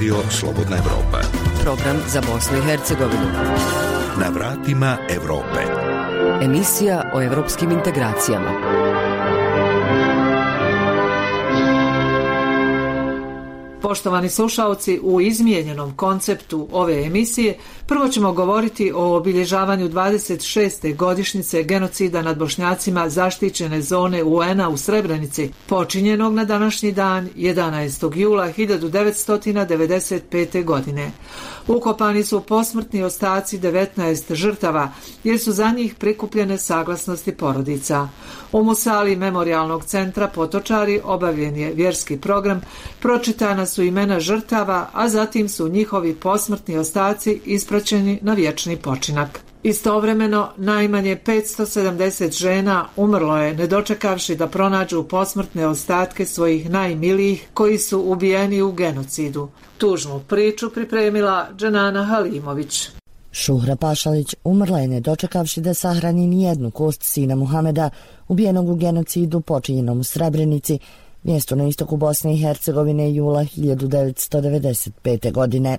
Radio Slobodna Evropa. Program za Bosnu i Hercegovinu. Na vratima Evrope. Emisija o evropskim integracijama. Poštovani slušalci, u izmijenjenom konceptu ove emisije prvo ćemo govoriti o obilježavanju 26. godišnjice genocida nad bošnjacima zaštićene zone UN-a u Srebrenici, počinjenog na današnji dan 11. jula 1995. godine. Ukopani su posmrtni ostaci 19 žrtava, jer su za njih prikupljene saglasnosti porodica. U Musali memorialnog centra Potočari obavljen je vjerski program, pročitana su imena žrtava, a zatim su njihovi posmrtni ostaci ispraćeni na vječni počinak. Istovremeno, najmanje 570 žena umrlo je ne dočekavši da pronađu posmrtne ostatke svojih najmilijih koji su ubijeni u genocidu. Tužnu priču pripremila Dženana Halimović. Šuhra Pašalić umrla je ne dočekavši da sahrani nijednu kost sina Muhameda ubijenog u genocidu počinjenom u Srebrenici, mjesto na istoku Bosne i Hercegovine jula 1995. godine.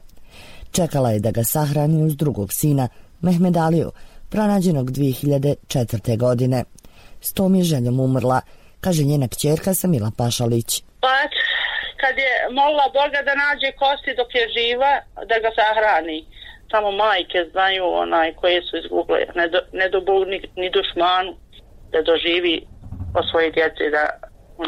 Čekala je da ga sahrani uz drugog sina, Mehmed Aliju, pronađenog 2004. godine. S tom je željom umrla, kaže njena kćerka Samila Pašalić. Pa kad je molila Boga da nađe kosti dok je živa, da ga sahrani. Samo majke znaju onaj koje su izgubile, ne do, ne ni, ni dušmanu da doživi o svoje djece da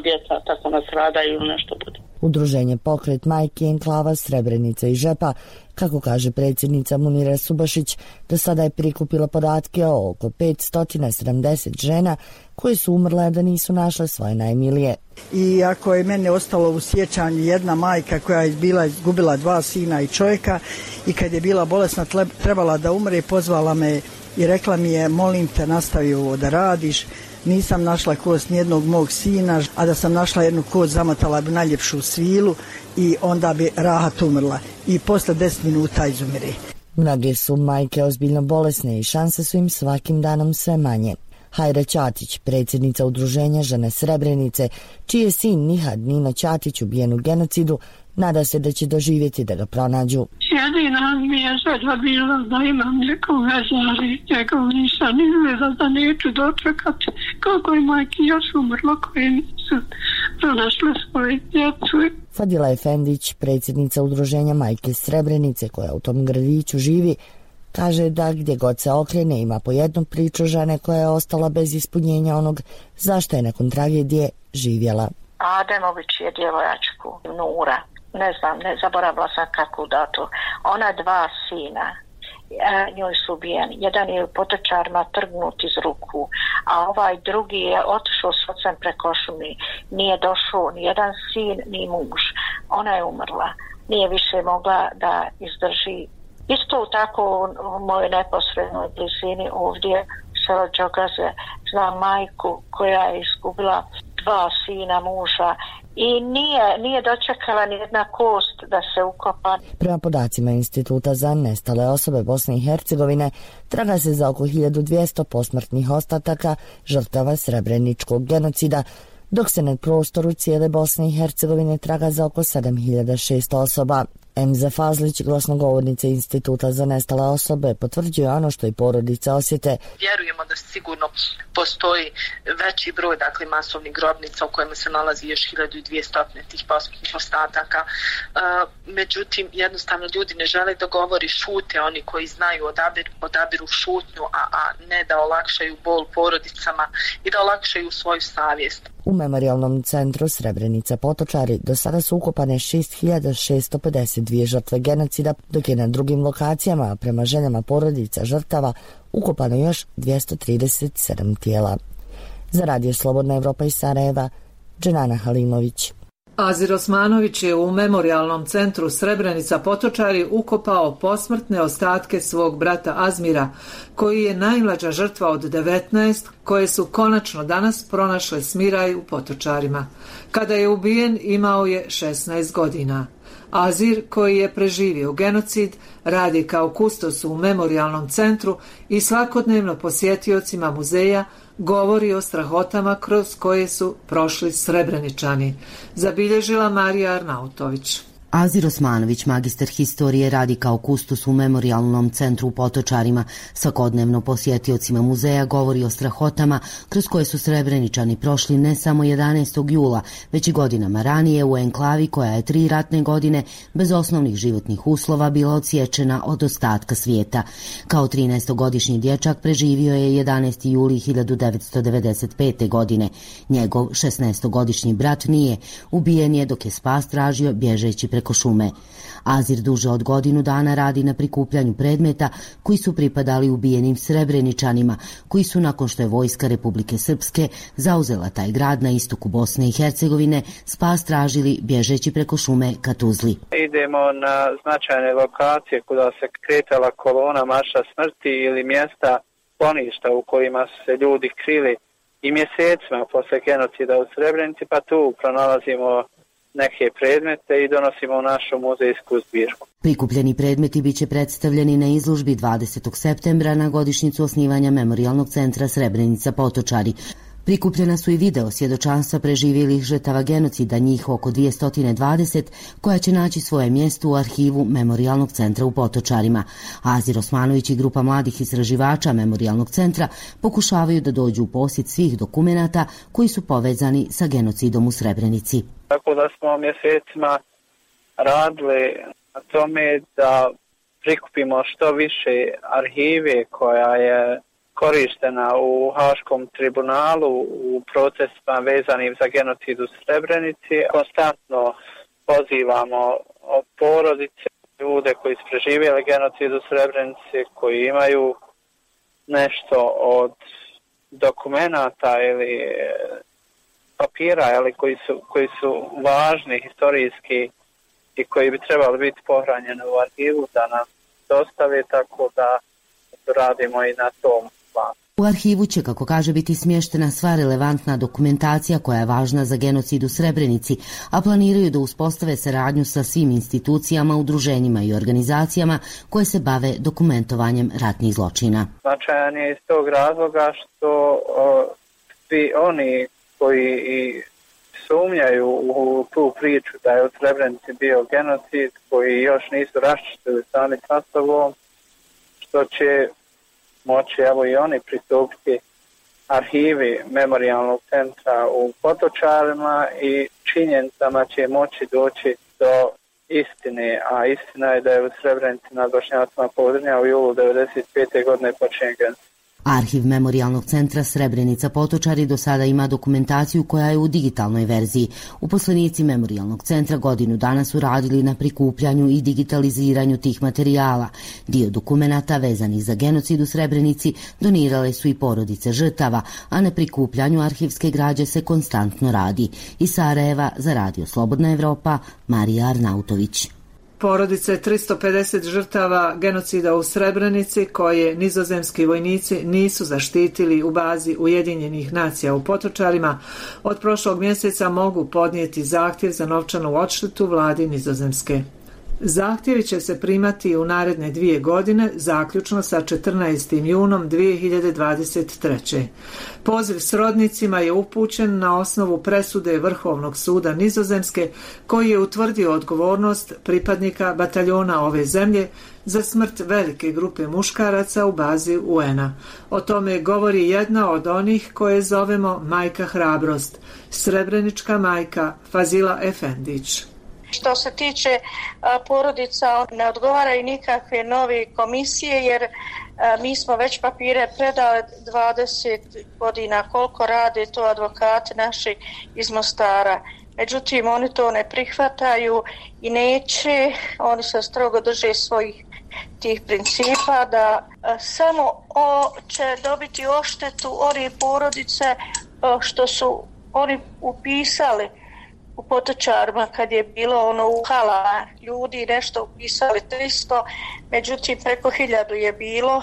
djeca tako nasradaju ili nešto bude. Udruženje Pokret Majke Enklava Srebrenica i Žepa, kako kaže predsjednica Munira Subašić, do sada je prikupila podatke o oko 570 žena koje su umrle da nisu našle svoje najmilije. I ako je mene ostalo u sjećanju jedna majka koja je bila izgubila dva sina i čovjeka i kad je bila bolesna trebala da umre, pozvala me i rekla mi je molim te nastavi ovo da radiš nisam našla kost nijednog mog sina, a da sam našla jednu kost zamatala bi najljepšu svilu i onda bi rahat umrla i posle 10 minuta izumire. Mnoge su majke ozbiljno bolesne i šanse su im svakim danom sve manje. Hajra Ćatić, predsjednica udruženja žene Srebrenice, čiji je sin Nihad Nino Ćatić ubijen u genocidu, Nada se da će doživjeti da ga pronađu. Jedina mi je želja bila da imam neku vezu, ali njegov nisam izveza da neću dočekati kako je majke još umrlo koje nisu pronašle svoje djecu. Fadila Efendić, predsjednica udruženja Majke Srebrenice koja u tom gradiću živi, kaže da gdje god se okrene ima po jednu priču žene koja je ostala bez ispunjenja onog zašto je nakon tragedije živjela. Ademović je djevojačku Nura ne znam, ne zaboravila sam kako datu. Ona dva sina, e, njoj su ubijeni. Jedan je u potočarima trgnut iz ruku, a ovaj drugi je otišao s ocem preko šumi. Nije došao ni jedan sin, ni muž. Ona je umrla. Nije više mogla da izdrži. Isto tako u mojoj neposrednoj blizini ovdje selo Đogaze znam majku koja je izgubila dva sina muža i nije, nije dočekala ni jedna kost da se ukopa. Prema podacima Instituta za nestale osobe Bosne i Hercegovine, traga se za oko 1200 posmrtnih ostataka žrtava srebreničkog genocida, dok se na prostoru cijele Bosne i Hercegovine traga za oko 7600 osoba. Emza Fazlić, glasnogovornica Instituta za nestale osobe, potvrđuje ono što i porodice osjete. Vjerujemo da sigurno postoji veći broj dakle, masovnih grobnica u kojima se nalazi još 1200 tih posmrtnih ostataka. E, međutim, jednostavno ljudi ne žele da govori šute, oni koji znaju odabir, odabiru šutnju, a, a ne da olakšaju bol porodicama i da olakšaju svoju savjest. U memorialnom centru Srebrenica Potočari do sada su ukopane 6652 žrtve genocida, dok je na drugim lokacijama, prema željama porodica žrtava, ukopano još 237 tijela. Za radio Slobodna Evropa iz Sarajeva, Dženana Halimović. Azir Osmanović je u memorialnom centru Srebrenica Potočari ukopao posmrtne ostatke svog brata Azmira, koji je najmlađa žrtva od 19, koje su konačno danas pronašle smiraj u Potočarima. Kada je ubijen imao je 16 godina. Azir, koji je preživio genocid, radi kao kustos u memorialnom centru i svakodnevno posjetiocima muzeja govori o strahotama kroz koje su prošli srebreničani, zabilježila Marija Arnautović. Azir Osmanović, magister historije, radi kao kustus u memorialnom centru u Potočarima. Svakodnevno posjetiocima muzeja govori o strahotama kroz koje su srebreničani prošli ne samo 11. jula, već i godinama ranije u enklavi koja je tri ratne godine bez osnovnih životnih uslova bila odsječena od ostatka svijeta. Kao 13-godišnji dječak preživio je 11. juli 1995. godine. Njegov 16-godišnji brat nije. Ubijen je dok je spas tražio bježeći preko preko šume. Azir duže od godinu dana radi na prikupljanju predmeta koji su pripadali ubijenim srebreničanima, koji su nakon što je vojska Republike Srpske zauzela taj grad na istoku Bosne i Hercegovine, spas tražili bježeći preko šume ka Tuzli. Idemo na značajne lokacije kuda se kretala kolona Maša smrti ili mjesta poništa u kojima su se ljudi krili i mjesecima posle genocida u Srebrenici, pa tu pronalazimo neke predmete i donosimo u našu muzejsku zbirku. Prikupljeni predmeti bit će predstavljeni na izložbi 20. septembra na godišnjicu osnivanja Memorialnog centra Srebrenica Potočari. Prikupljena su i video svjedočanstva preživjelih žrtava genocida, njih oko 220, koja će naći svoje mjesto u arhivu Memorialnog centra u Potočarima. Azir Osmanović i grupa mladih istraživača Memorialnog centra pokušavaju da dođu u posjet svih dokumenata koji su povezani sa genocidom u Srebrenici. Tako da smo mjesecima radili na tome da prikupimo što više arhive koja je korištena u Haškom tribunalu u procesima vezanim za genocid u Srebrenici. Konstantno pozivamo porodice, ljude koji su preživjeli genocid u Srebrenici, koji imaju nešto od dokumenata ili papira ali koji, su, koji su važni historijski i koji bi trebali biti pohranjeni u arhivu da nam dostave tako da radimo i na tom planu. U arhivu će, kako kaže, biti smještena sva relevantna dokumentacija koja je važna za genocid u Srebrenici, a planiraju da uspostave saradnju sa svim institucijama, udruženjima i organizacijama koje se bave dokumentovanjem ratnih zločina. Značajan je iz tog razloga što o, svi oni koji i sumnjaju u tu priču da je u Srebrenici bio genocid, koji još nisu raščistili sami sa sobom, što će moći evo i oni pristupiti arhivi memorialnog centra u Potočarima i činjenicama će moći doći do istine, a istina je da je u Srebrenici na Bošnjacima podrinja u julu 1995. godine počinjen genocid. Arhiv Memorialnog centra Srebrenica Potočari do sada ima dokumentaciju koja je u digitalnoj verziji. Uposlenici Memorialnog centra godinu dana su radili na prikupljanju i digitaliziranju tih materijala. Dio dokumenata vezanih za genocid u Srebrenici donirale su i porodice žrtava, a na prikupljanju arhivske građe se konstantno radi. Iz Sarajeva za Radio Slobodna Evropa, Marija Arnautović porodice 350 žrtava genocida u Srebrenici koje nizozemski vojnici nisu zaštitili u bazi Ujedinjenih nacija u Potočarima od prošlog mjeseca mogu podnijeti zahtjev za novčanu odštetu vladi nizozemske. Zahtjevi će se primati u naredne dvije godine, zaključno sa 14. junom 2023. Poziv srodnicima je upućen na osnovu presude Vrhovnog suda Nizozemske, koji je utvrdio odgovornost pripadnika bataljona ove zemlje za smrt velike grupe muškaraca u bazi UN-a. O tome govori jedna od onih koje zovemo Majka Hrabrost, srebrenička majka Fazila Efendić. Što se tiče porodica, ne odgovaraju nikakve nove komisije jer mi smo već papire predali 20 godina koliko rade to advokati naši iz Mostara. Međutim, oni to ne prihvataju i neće, oni se strogo drže svojih tih principa da samo o, će dobiti oštetu one porodice što su oni upisali u Potočarima kad je bilo ono u hala ljudi nešto upisali 300, međutim preko hiljadu je bilo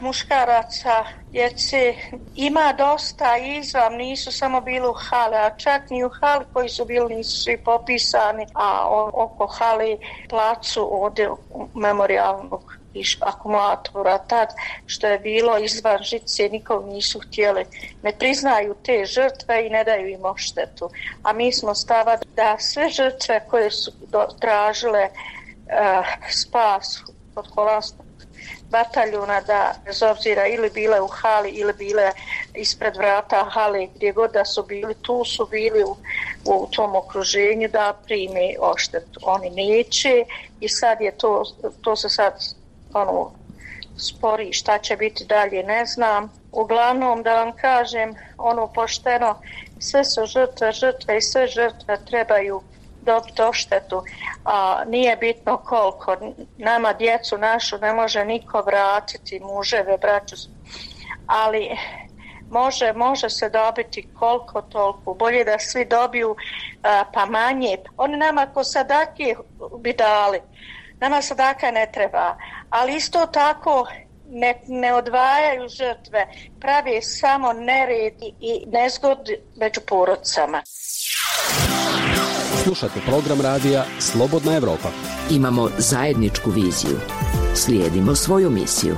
muškaraca, djece. Ima dosta izvam, nisu samo bili u hale, a čak ni u hali koji su bili nisu svi popisani, a oko hali placu ovdje memorialnog i akumulatora tad što je bilo izvan žice nikog nisu htjeli. Ne priznaju te žrtve i ne daju im oštetu a mi smo stava da sve žrtve koje su tražile uh, spas od kolasta bataljuna da bez obzira ili bile u hali ili bile ispred vrata hale gdje god da su bili tu su bili u, u tom okruženju da prime oštetu oni neće i sad je to to se sad ono spori šta će biti dalje ne znam uglavnom da vam kažem ono pošteno sve su žrtve žrtve i sve žrtve trebaju dobiti oštetu, a nije bitno koliko. Nama djecu našu ne može niko vratiti, muževe, braću, ali može, može se dobiti koliko toliko. Bolje da svi dobiju a, pa manje. Oni nama ko sadake bi dali. Nama sadaka ne treba. Ali isto tako ne, ne odvajaju žrtve, pravi samo neredi i nezgod među porodcama. Slušate program radija Slobodna Evropa. Imamo zajedničku viziju. Slijedimo svoju misiju.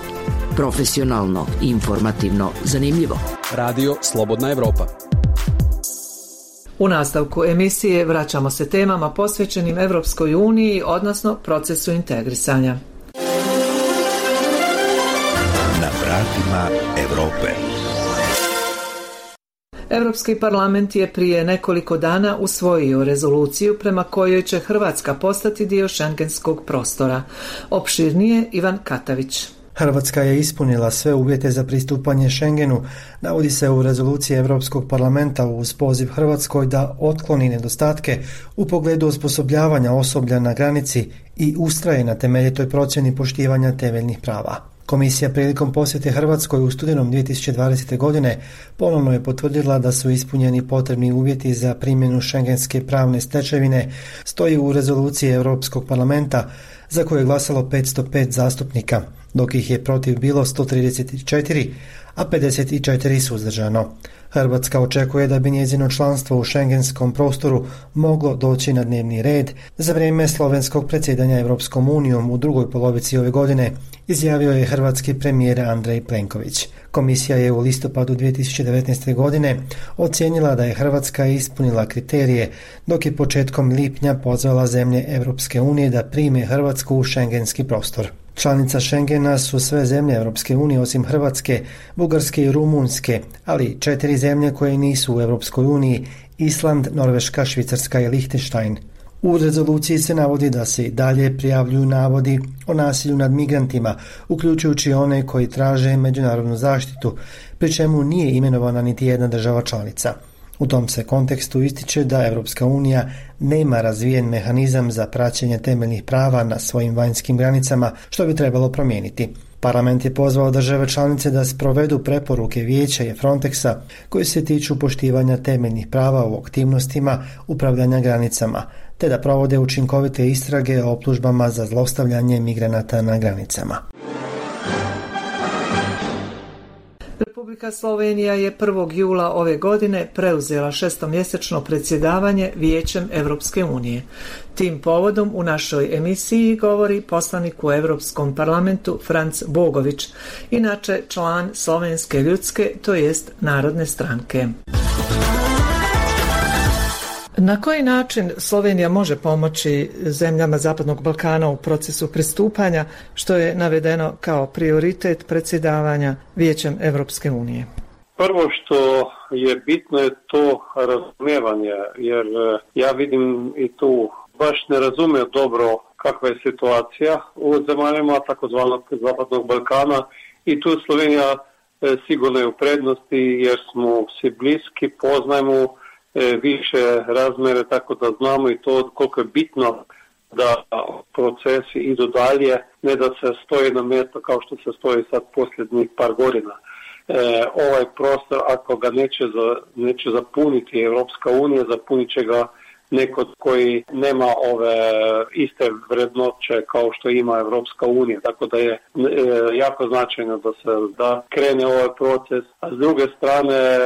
Profesionalno, informativno, zanimljivo. Radio Slobodna Evropa. U nastavku emisije vraćamo se temama posvećenim Evropskoj uniji, odnosno procesu integrisanja. Na vratima Evrope. Europski parlament je prije nekoliko dana usvojio rezoluciju prema kojoj će Hrvatska postati dio šengenskog prostora. Opširnije Ivan Katavić. Hrvatska je ispunila sve uvjete za pristupanje Schengenu, navodi se u rezoluciji Europskog parlamenta uz poziv Hrvatskoj da otkloni nedostatke u pogledu osposobljavanja osoblja na granici i ustraje na temeljitoj procjeni poštivanja temeljnih prava. Komisija prilikom posjete Hrvatskoj u studenom 2020. godine ponovno je potvrdila da su ispunjeni potrebni uvjeti za primjenu šengenske pravne stečevine, stoji u rezoluciji Europskog parlamenta za koje je glasalo 505 zastupnika, dok ih je protiv bilo 134, a 54 suzdržano. Hrvatska očekuje da bi njezino članstvo u šengenskom prostoru moglo doći na dnevni red za vrijeme slovenskog predsjedanja Europskom unijom u drugoj polovici ove godine, izjavio je hrvatski premijer Andrej Plenković. Komisija je u listopadu 2019. godine ocijenila da je Hrvatska ispunila kriterije, dok je početkom lipnja pozvala zemlje Europske unije da prime Hrvatsku u šengenski prostor. Članica Schengena su sve zemlje Europske unije osim Hrvatske, Bugarske i Rumunjske, ali četiri zemlje koje nisu u Europskoj uniji, Island, Norveška, Švicarska i Liechtenstein. U rezoluciji se navodi da se i dalje prijavljuju navodi o nasilju nad migrantima, uključujući one koji traže međunarodnu zaštitu, pri čemu nije imenovana niti jedna država članica. U tom se kontekstu ističe da Europska unija nema razvijen mehanizam za praćenje temeljnih prava na svojim vanjskim granicama, što bi trebalo promijeniti. Parlament je pozvao države članice da sprovedu preporuke Vijeća i Frontexa koji se tiču poštivanja temeljnih prava u aktivnostima upravljanja granicama, te da provode učinkovite istrage o optužbama za zlostavljanje migranata na granicama. Republika Slovenija je 1. jula ove godine preuzela šestomjesečno predsjedavanje Vijećem Evropske unije. Tim povodom u našoj emisiji govori poslanik u Europskom parlamentu Franc Bogović, inače član Slovenske ljudske, to jest Narodne stranke. Na koji način Slovenija može pomoći zemljama Zapadnog Balkana u procesu pristupanja, što je navedeno kao prioritet predsjedavanja Vijećem Evropske unije? Prvo što je bitno je to razumijevanje, jer e, ja vidim i tu baš ne razumiju dobro kakva je situacija u zemaljama takozvanog Zapadnog Balkana i tu Slovenija e, sigurno je u prednosti jer smo svi bliski, poznajemo više razmere, tako da znamo i to koliko je bitno da procesi idu dalje, ne da se stoji na mjesto kao što se stoji sad posljednjih par godina. E, ovaj prostor, ako ga neće, za, neće zapuniti Europska unija, zapunit će ga neko koji nema ove iste vrednoće kao što ima Evropska unija. Tako da je e, jako značajno da se da krene ovaj proces. A s druge strane e,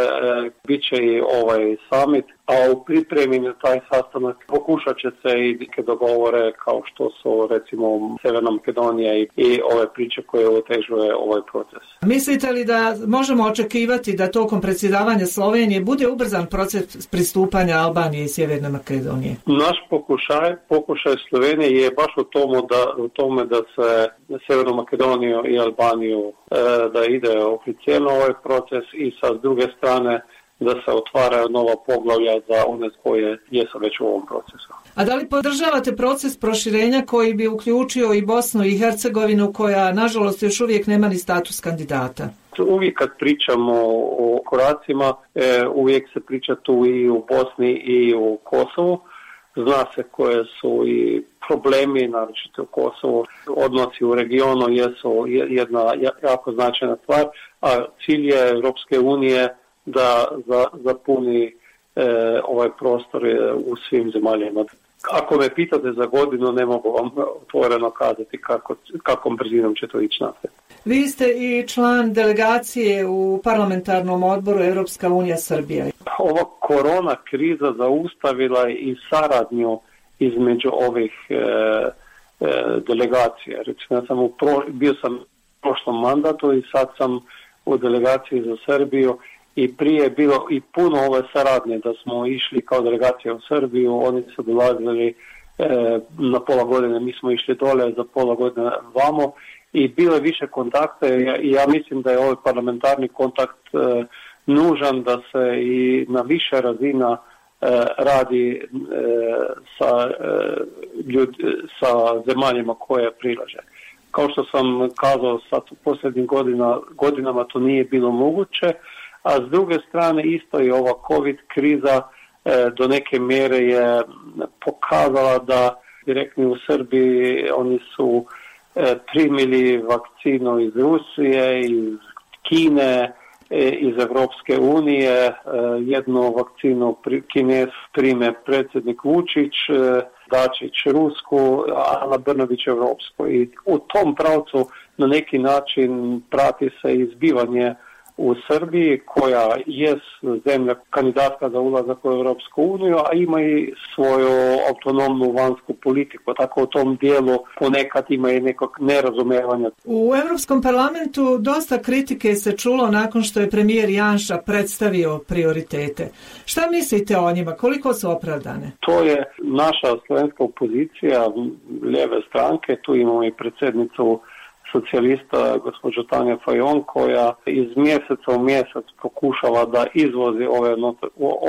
bit će i ovaj summit a u pripremi na taj sastanak pokušat će se i neke dogovore kao što su recimo Severna Makedonija i, i ove priče koje otežuje ovaj proces. Mislite li da možemo očekivati da tokom predsjedavanja Slovenije bude ubrzan proces pristupanja Albanije i Sjeverne Makedonije? Naš pokušaj, pokušaj Slovenije je baš u tomu da, u tome da se Severnu Makedoniju i Albaniju e, da ide oficijalno ovaj proces i sa druge strane da se otvaraju nova poglavlja za one koje jesu već u ovom procesu. A da li podržavate proces proširenja koji bi uključio i Bosnu i Hercegovinu koja nažalost još uvijek nema ni status kandidata? Uvijek kad pričamo o koracima, e, uvijek se priča tu i u Bosni i u Kosovu. Zna se koje su i problemi, naročito u Kosovu, odnosi u regionu jesu jedna jako značajna stvar, a cilj je Europske unije da za, zapuni e, ovaj prostor e, u svim zemaljama. Ako me pitate za godinu, ne mogu vam otvoreno kazati kako, kakvom brzinom će to ići naprijed. Vi ste i član delegacije u parlamentarnom odboru Europska unija Srbija. Ova korona kriza zaustavila i saradnju između ovih e, e, delegacija. Recimo, ja sam u pro, bio sam u prošlom mandatu i sad sam u delegaciji za Srbiju i prije je bilo i puno ove saradnje da smo išli kao delegacija u Srbiju, oni su dolazili e, na pola godine, mi smo išli dole za pola godine vamo. I bilo je više kontakta. I ja mislim da je ovaj parlamentarni kontakt e, nužan da se i na više razina e, radi e, sa, ljud, sa zemaljima koje prilaže. Kao što sam kazao sad u posljednjim godina, godinama to nije bilo moguće, a s druge strane isto i ova covid kriza e, do neke mjere je pokazala da direktni u Srbiji oni su e, primili vakcinu iz Rusije, iz Kine, e, iz Evropske unije, jednu vakcinu Kines prime predsjednik Vučić, Dačić Rusku, Ana Brnović Evropsku. I u tom pravcu na neki način prati se izbivanje u Srbiji koja je zemlja kandidatka za ulazak u Europsku uniju, a ima i svoju autonomnu vanjsku politiku, tako u tom dijelu ponekad ima i nekog nerazumevanja. U Europskom parlamentu dosta kritike se čulo nakon što je premijer Janša predstavio prioritete. Šta mislite o njima? Koliko su opravdane? To je naša slovenska opozicija, lijeve stranke, tu imamo i predsjednicu socijalista gospođa Tanja Fajon koja iz mjeseca u mjesec pokušava da izvozi ove,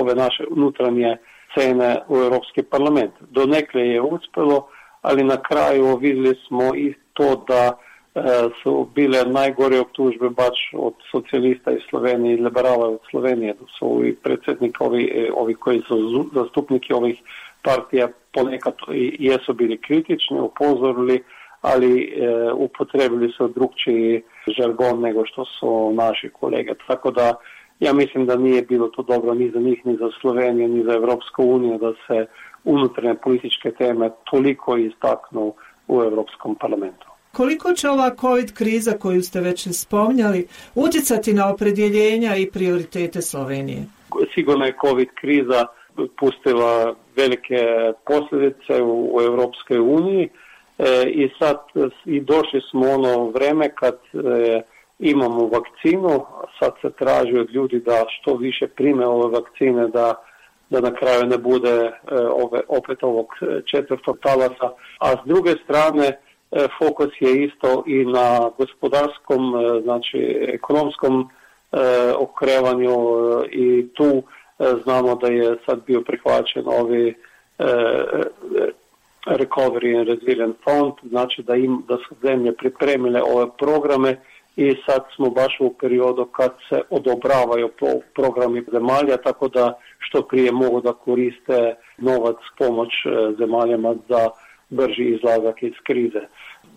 ove naše unutarnje scene u Europski parlament. Donekle je uspjelo, ali na kraju vidjeli smo i to da e, su bile najgore optužbe baš od socijalista iz Slovenije i liberala od Slovenije, da su i predsjednik ovi, e, ovi koji su zastupniki ovih partija ponekad jesu bili kritični, upozorili ali e, upotrebili su drugčiji žargon nego što su naši kolege. Tako da ja mislim da nije bilo to dobro ni za njih, ni za Sloveniju, ni za Europsku uniju da se unutarnje političke teme toliko istaknu u Europskom parlamentu. Koliko će ova COVID kriza koju ste već spominjali utjecati na opredjeljenja i prioritete Slovenije? Sigurno je COVID kriza pustila velike posljedice u, u Europskoj uniji i sad i došli smo ono vreme kad e, imamo vakcinu, sad se traži od ljudi da što više prime ove vakcine da da na kraju ne bude e, ove, opet ovog četvrtog talasa, a s druge strane fokus je isto i na gospodarskom, znači ekonomskom okrevanju i tu znamo da je sad bio prihvaćen ovi Recovery and Resilience Fund, znači da, im, da su zemlje pripremile ove programe i sad smo baš u periodu kad se odobravaju programi zemalja, tako da što prije mogu da koriste novac pomoć e, zemaljama za brži izlazak iz krize.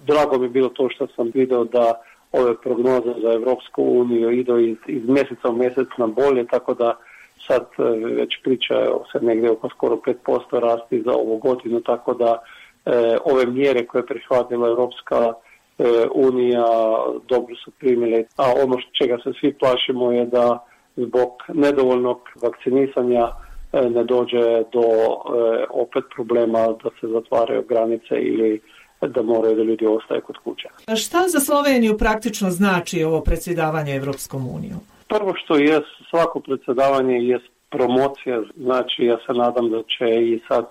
Drago mi je bilo to što sam vidio da ove prognoze za Europsku uniju idu iz, iz mjeseca u mjesec na bolje, tako da sad e, već priča se negdje oko skoro 5% rasti za ovu godinu, tako da e, ove mjere koje je prihvatila Europska e, unija dobro su primile, a ono čega se svi plašimo je da zbog nedovoljnog vakcinisanja ne dođe do opet problema da se zatvaraju granice ili da moraju da ljudi ostaju kod kuće. Šta za Sloveniju praktično znači ovo predsjedavanje Evropskom unijom? Prvo što je svako predsjedavanje je promocija, znači ja se nadam da će i sad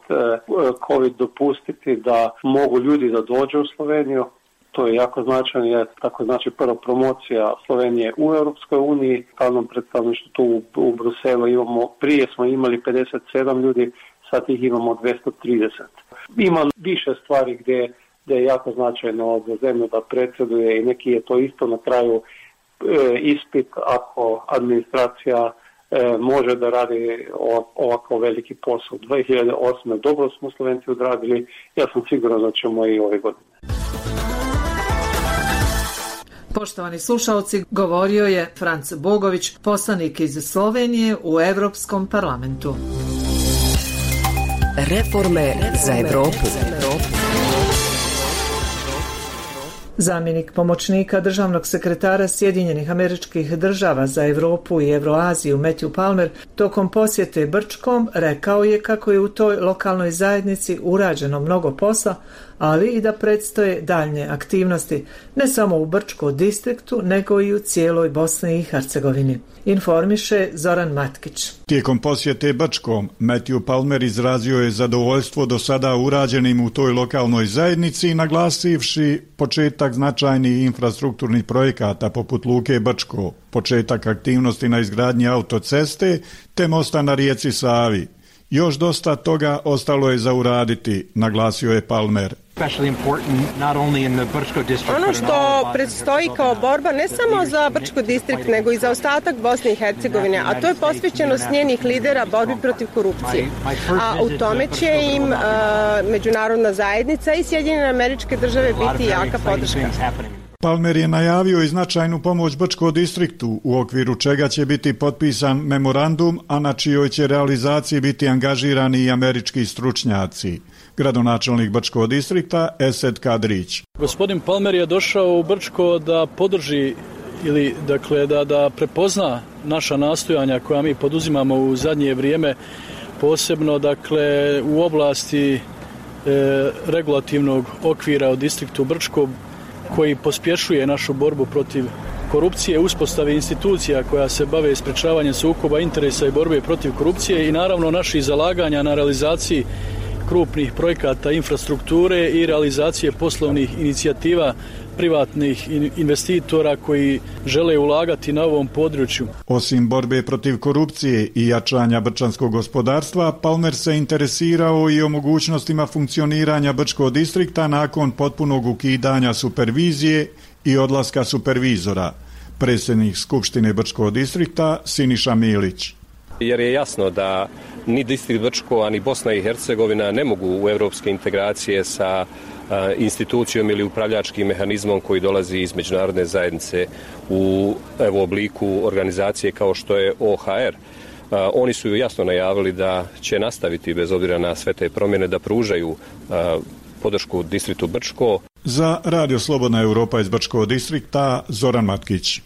COVID dopustiti da mogu ljudi da dođu u Sloveniju, to je jako značajno, je tako znači prva promocija Slovenije u Europskoj uniji, stalnom predstavništvu tu u, u Bruselu imamo, prije smo imali 57 ljudi, sad ih imamo 230. Ima više stvari gdje, gdje je jako značajno za zemlju da predsjeduje i neki je to isto na kraju e, ispit ako administracija e, može da radi ovako veliki posao. 2008. dobro smo Slovenci odradili, ja sam siguran da ćemo i ove godine. Poštovani slušalci, govorio je Franc Bogović, poslanik iz Slovenije u Europskom parlamentu. Reforme za Evropu. Zamjenik pomoćnika državnog sekretara Sjedinjenih američkih država za Europu i Euroaziju Matthew Palmer tokom posjete Brčkom rekao je kako je u toj lokalnoj zajednici urađeno mnogo posla, ali i da predstoje daljnje aktivnosti, ne samo u Brčko distriktu, nego i u cijeloj Bosni i Hercegovini. Informiše Zoran Matkić. Tijekom posjete Brčkom, Matthew Palmer izrazio je zadovoljstvo do sada urađenim u toj lokalnoj zajednici, naglasivši početak značajnih infrastrukturnih projekata poput Luke Brčko, početak aktivnosti na izgradnji autoceste te mosta na rijeci Savi. Još dosta toga ostalo je za uraditi, naglasio je Palmer. Ono što predstoji kao borba ne samo za Brčko distrikt, nego i za ostatak Bosne i Hercegovine, a to je posvećenost njenih lidera borbi protiv korupcije. A u tome će im uh, međunarodna zajednica i Sjedinjene američke države biti jaka podrška. Palmer je najavio i značajnu pomoć Brčko distriktu, u okviru čega će biti potpisan memorandum, a na čijoj će realizaciji biti angažirani i američki stručnjaci. Gradonačelnik Brčko distrikta Esed Kadrić. Gospodin Palmer je došao u Brčko da podrži ili dakle da, da prepozna naša nastojanja koja mi poduzimamo u zadnje vrijeme posebno dakle u oblasti e, regulativnog okvira u distriktu Brčko koji pospješuje našu borbu protiv korupcije, uspostave institucija koja se bave sprečavanjem sukoba interesa i borbe protiv korupcije i naravno naših zalaganja na realizaciji krupnih projekata infrastrukture i realizacije poslovnih inicijativa privatnih investitora koji žele ulagati na ovom području. Osim borbe protiv korupcije i jačanja brčanskog gospodarstva, Palmer se interesirao i o mogućnostima funkcioniranja Brčkog distrikta nakon potpunog ukidanja supervizije i odlaska supervizora. Predsjednik Skupštine Brčkog distrikta Siniša Milić jer je jasno da ni distrikt Brčko, ani Bosna i Hercegovina ne mogu u evropske integracije sa institucijom ili upravljačkim mehanizmom koji dolazi iz međunarodne zajednice u evo, obliku organizacije kao što je OHR. Oni su jasno najavili da će nastaviti bez obzira na sve te promjene da pružaju podršku distriktu Brčko. Za Radio Slobodna Europa iz Brčkog distrikta Zoran Matkić.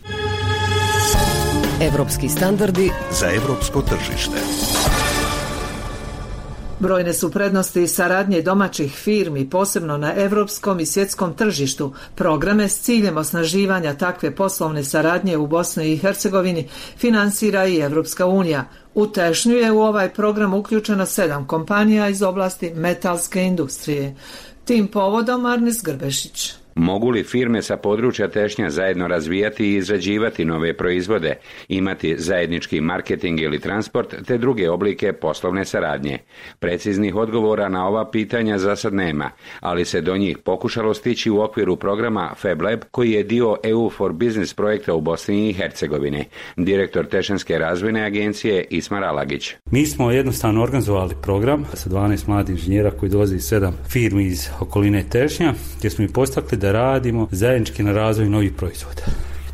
Evropski standardi za evropsko tržište. Brojne su prednosti saradnje domaćih firmi, posebno na evropskom i svjetskom tržištu. Programe s ciljem osnaživanja takve poslovne saradnje u Bosni i Hercegovini finansira i Evropska unija. U Tešnju je u ovaj program uključeno sedam kompanija iz oblasti metalske industrije. Tim povodom Arnis Grbešić. Mogu li firme sa područja tešnja zajedno razvijati i izrađivati nove proizvode, imati zajednički marketing ili transport, te druge oblike poslovne saradnje? Preciznih odgovora na ova pitanja za sad nema, ali se do njih pokušalo stići u okviru programa FabLab, koji je dio EU for Business projekta u Bosni i Hercegovini. Direktor Tešanske razvojne agencije Ismar Alagić. Mi smo jednostavno organizovali program sa 12 mladih inženjera koji dolazi iz sedam firmi iz okoline Tešnja, gdje smo i postakli radimo zajednički na razvoju novih proizvoda.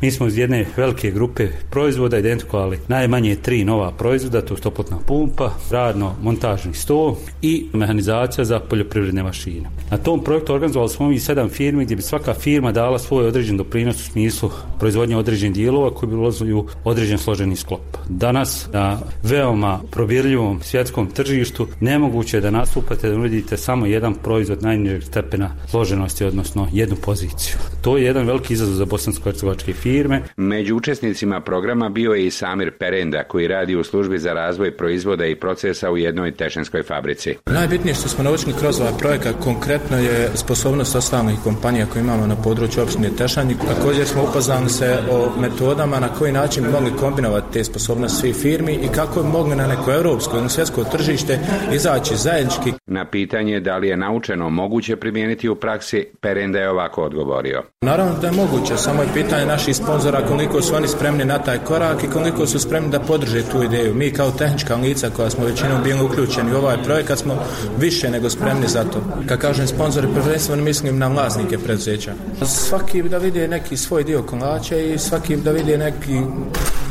Mi smo iz jedne velike grupe proizvoda identifikovali najmanje tri nova proizvoda, to je stoplotna pumpa, radno montažni sto i mehanizacija za poljoprivredne mašine. Na tom projektu organizovali smo ovih sedam firmi gdje bi svaka firma dala svoj određen doprinos u smislu proizvodnje određenih dijelova koji bi ulazili u određen složeni sklop. Danas na veoma probirljivom svjetskom tržištu nemoguće je da nastupate da nudite samo jedan proizvod najnižeg stepena složenosti, odnosno jednu poziciju. To je jedan veliki izazov za bosansko-hercegovačke firme. Među učesnicima programa bio je i Samir Perenda koji radi u službi za razvoj proizvoda i procesa u jednoj tešenskoj fabrici. Najbitnije što smo naučili kroz ovaj projekat konkretno je sposobnost ostalih kompanija koje imamo na području opštine Tešanji. Također smo upoznali se o metodama na koji način bi mogli kombinovati te sposobnosti svih firmi i kako bi mogli na neko europsko ili svjetsko tržište izaći zajednički. Na pitanje da li je naučeno moguće primijeniti u praksi, Perenda je ovako odgovorio. Naravno da je moguće, samo je pitanje naših sponzora koliko su oni spremni na taj korak i koliko su spremni da podrže tu ideju. Mi kao tehnička lica koja smo većinom bili uključeni u ovaj projekat smo više nego spremni za to. Kad kažem sponzori, prvenstveno mislim na vlasnike preduzeća. Svaki da vidi neki svoj dio kolača i svaki da vidi neki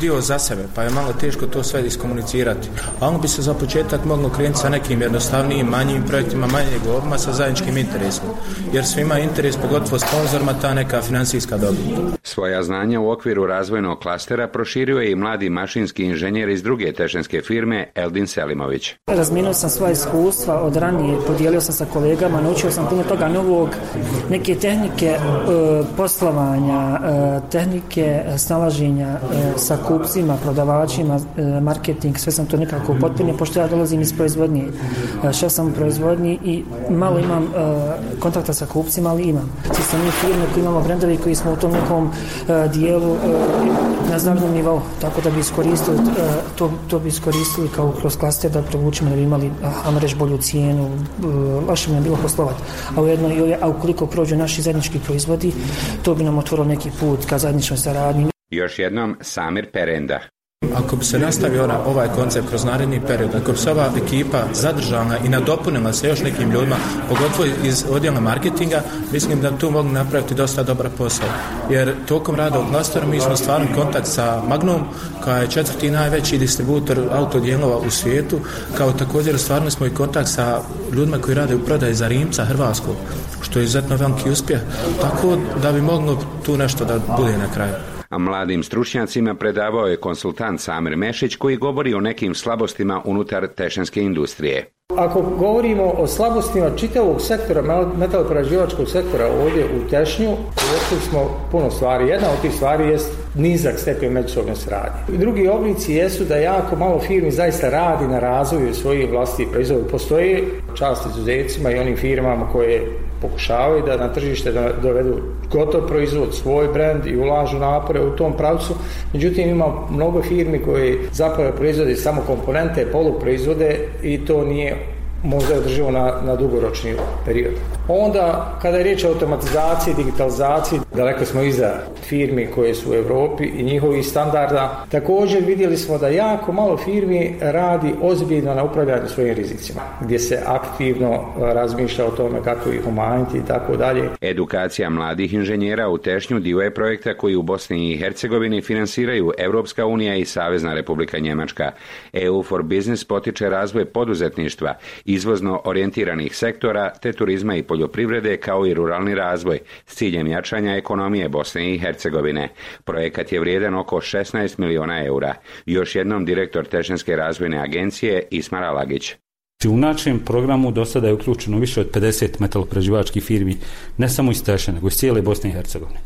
dio za sebe, pa je malo teško to sve iskomunicirati. A ono bi se za početak moglo krenuti sa nekim jednostavnijim, manjim projektima, manjeg obima sa zajedničkim interesom. Jer svima interes, pogotovo sponzorima, ta neka financijska dobit. Svoja znanja u okviru razvojnog klastera proširio je i mladi mašinski inženjer iz druge tešenske firme Eldin Selimović. Razminuo sam svoje iskustva od ranije, podijelio sam sa kolegama, naučio sam puno toga novog, neke tehnike e, poslovanja, e, tehnike snalaženja e, sa kupcima, prodavačima, e, marketing, sve sam to nekako potpunio, pošto ja dolazim iz proizvodnje, e, šef sam u proizvodnji i malo imam e, kontakta sa kupcima, ali imam. Svi sam mi firme koji imamo brendovi koji smo u tom nekom dijelu na značnom nivou, tako da bi iskoristili to, to bi iskoristili kao kroz klaster da provučimo da bi imali, a reći, bolju cijenu, lakše bi nam bilo poslovati. A ujedno, a ukoliko prođu naši zajednički proizvodi, to bi nam otvorilo neki put ka zajedničnoj saradnji. Još jednom Samir Perenda. Ako bi se nastavio ovaj koncept kroz naredni period, ako bi se ova ekipa zadržala i nadopunila se još nekim ljudima, pogotovo iz odjela marketinga, mislim da tu mogu napraviti dosta dobar posao. Jer tokom rada u klasteru mi smo stvarno kontakt sa Magnum, koja je četvrti najveći distributor autodijelova u svijetu, kao također stvarno smo i kontakt sa ljudima koji rade u prodaji za Rimca, Hrvatskog, što je izuzetno veliki uspjeh. Tako da bi moglo tu nešto da bude na kraju a mladim stručnjacima predavao je konsultant Samir Mešić koji govori o nekim slabostima unutar tešenske industrije. Ako govorimo o slabostima čitavog sektora, metaloprerađivačkog sektora ovdje u Tešnju, uočili smo puno stvari. Jedna od tih stvari je nizak stepen međusobne sradnje. Drugi oblici jesu da jako malo firmi zaista radi na razvoju svojih vlastitih proizvoda. Postoje čast izuzecima i onim firmama koje pokušavaju da na tržište da dovedu gotov proizvod, svoj brand i ulažu napore u tom pravcu. Međutim, ima mnogo firmi koji zapravo proizvode samo komponente, poluproizvode i to nije možda održivo na, na dugoročni period. Onda, kada je riječ o automatizaciji, digitalizaciji, daleko smo iza firmi koje su u Europi i njihovih standarda. Također vidjeli smo da jako malo firmi radi ozbiljno na upravljanju svojim rizicima, gdje se aktivno razmišlja o tome kako ih umanjiti i tako dalje. Edukacija mladih inženjera u tešnju dio je projekta koji u Bosni i Hercegovini finansiraju Europska unija i Savezna Republika Njemačka. EU for Business potiče razvoj poduzetništva, izvozno orijentiranih sektora te turizma i poljoprivrede kao i ruralni razvoj s ciljem jačanja ekonomije Bosne i Hercegovine. Projekat je vrijedan oko 16 miliona eura. Još jednom direktor Tešenske razvojne agencije Ismar Alagić. U našem programu do sada je uključeno više od 50 metalopređivačkih firmi, ne samo iz Teše, nego iz cijele Bosne i Hercegovine.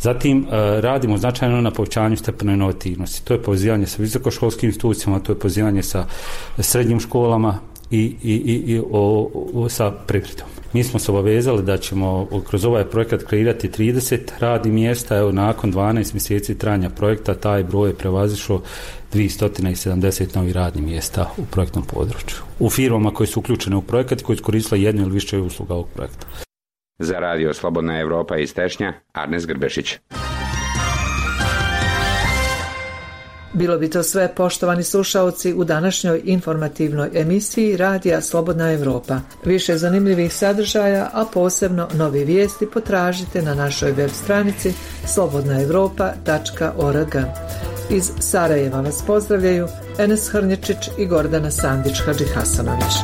Zatim e, radimo značajno na povećanju stepena inovativnosti. To je pozivanje sa visokoškolskim institucijama, to je pozivanje sa srednjim školama i, i, i, o, o, sa privredom. Mi smo se obavezali da ćemo kroz ovaj projekat kreirati 30 radnih mjesta, evo nakon 12 mjeseci trajanja projekta taj broj je prevazišao 270 novih radnih mjesta u projektnom području. U firmama koje su uključene u projekat koje iskoristile jednu ili više usluga ovog projekta. Za radio Slobodna Europa iz Tešnja, Arnes Grbešić. Bilo bi to sve poštovani slušaoci u današnjoj informativnoj emisiji Radija Slobodna Evropa. Više zanimljivih sadržaja, a posebno novi vijesti potražite na našoj web stranici slobodnaevropa.org. Iz Sarajeva vas pozdravljaju Enes Hrnječić i Gordana Sandić Hadži Hasanović.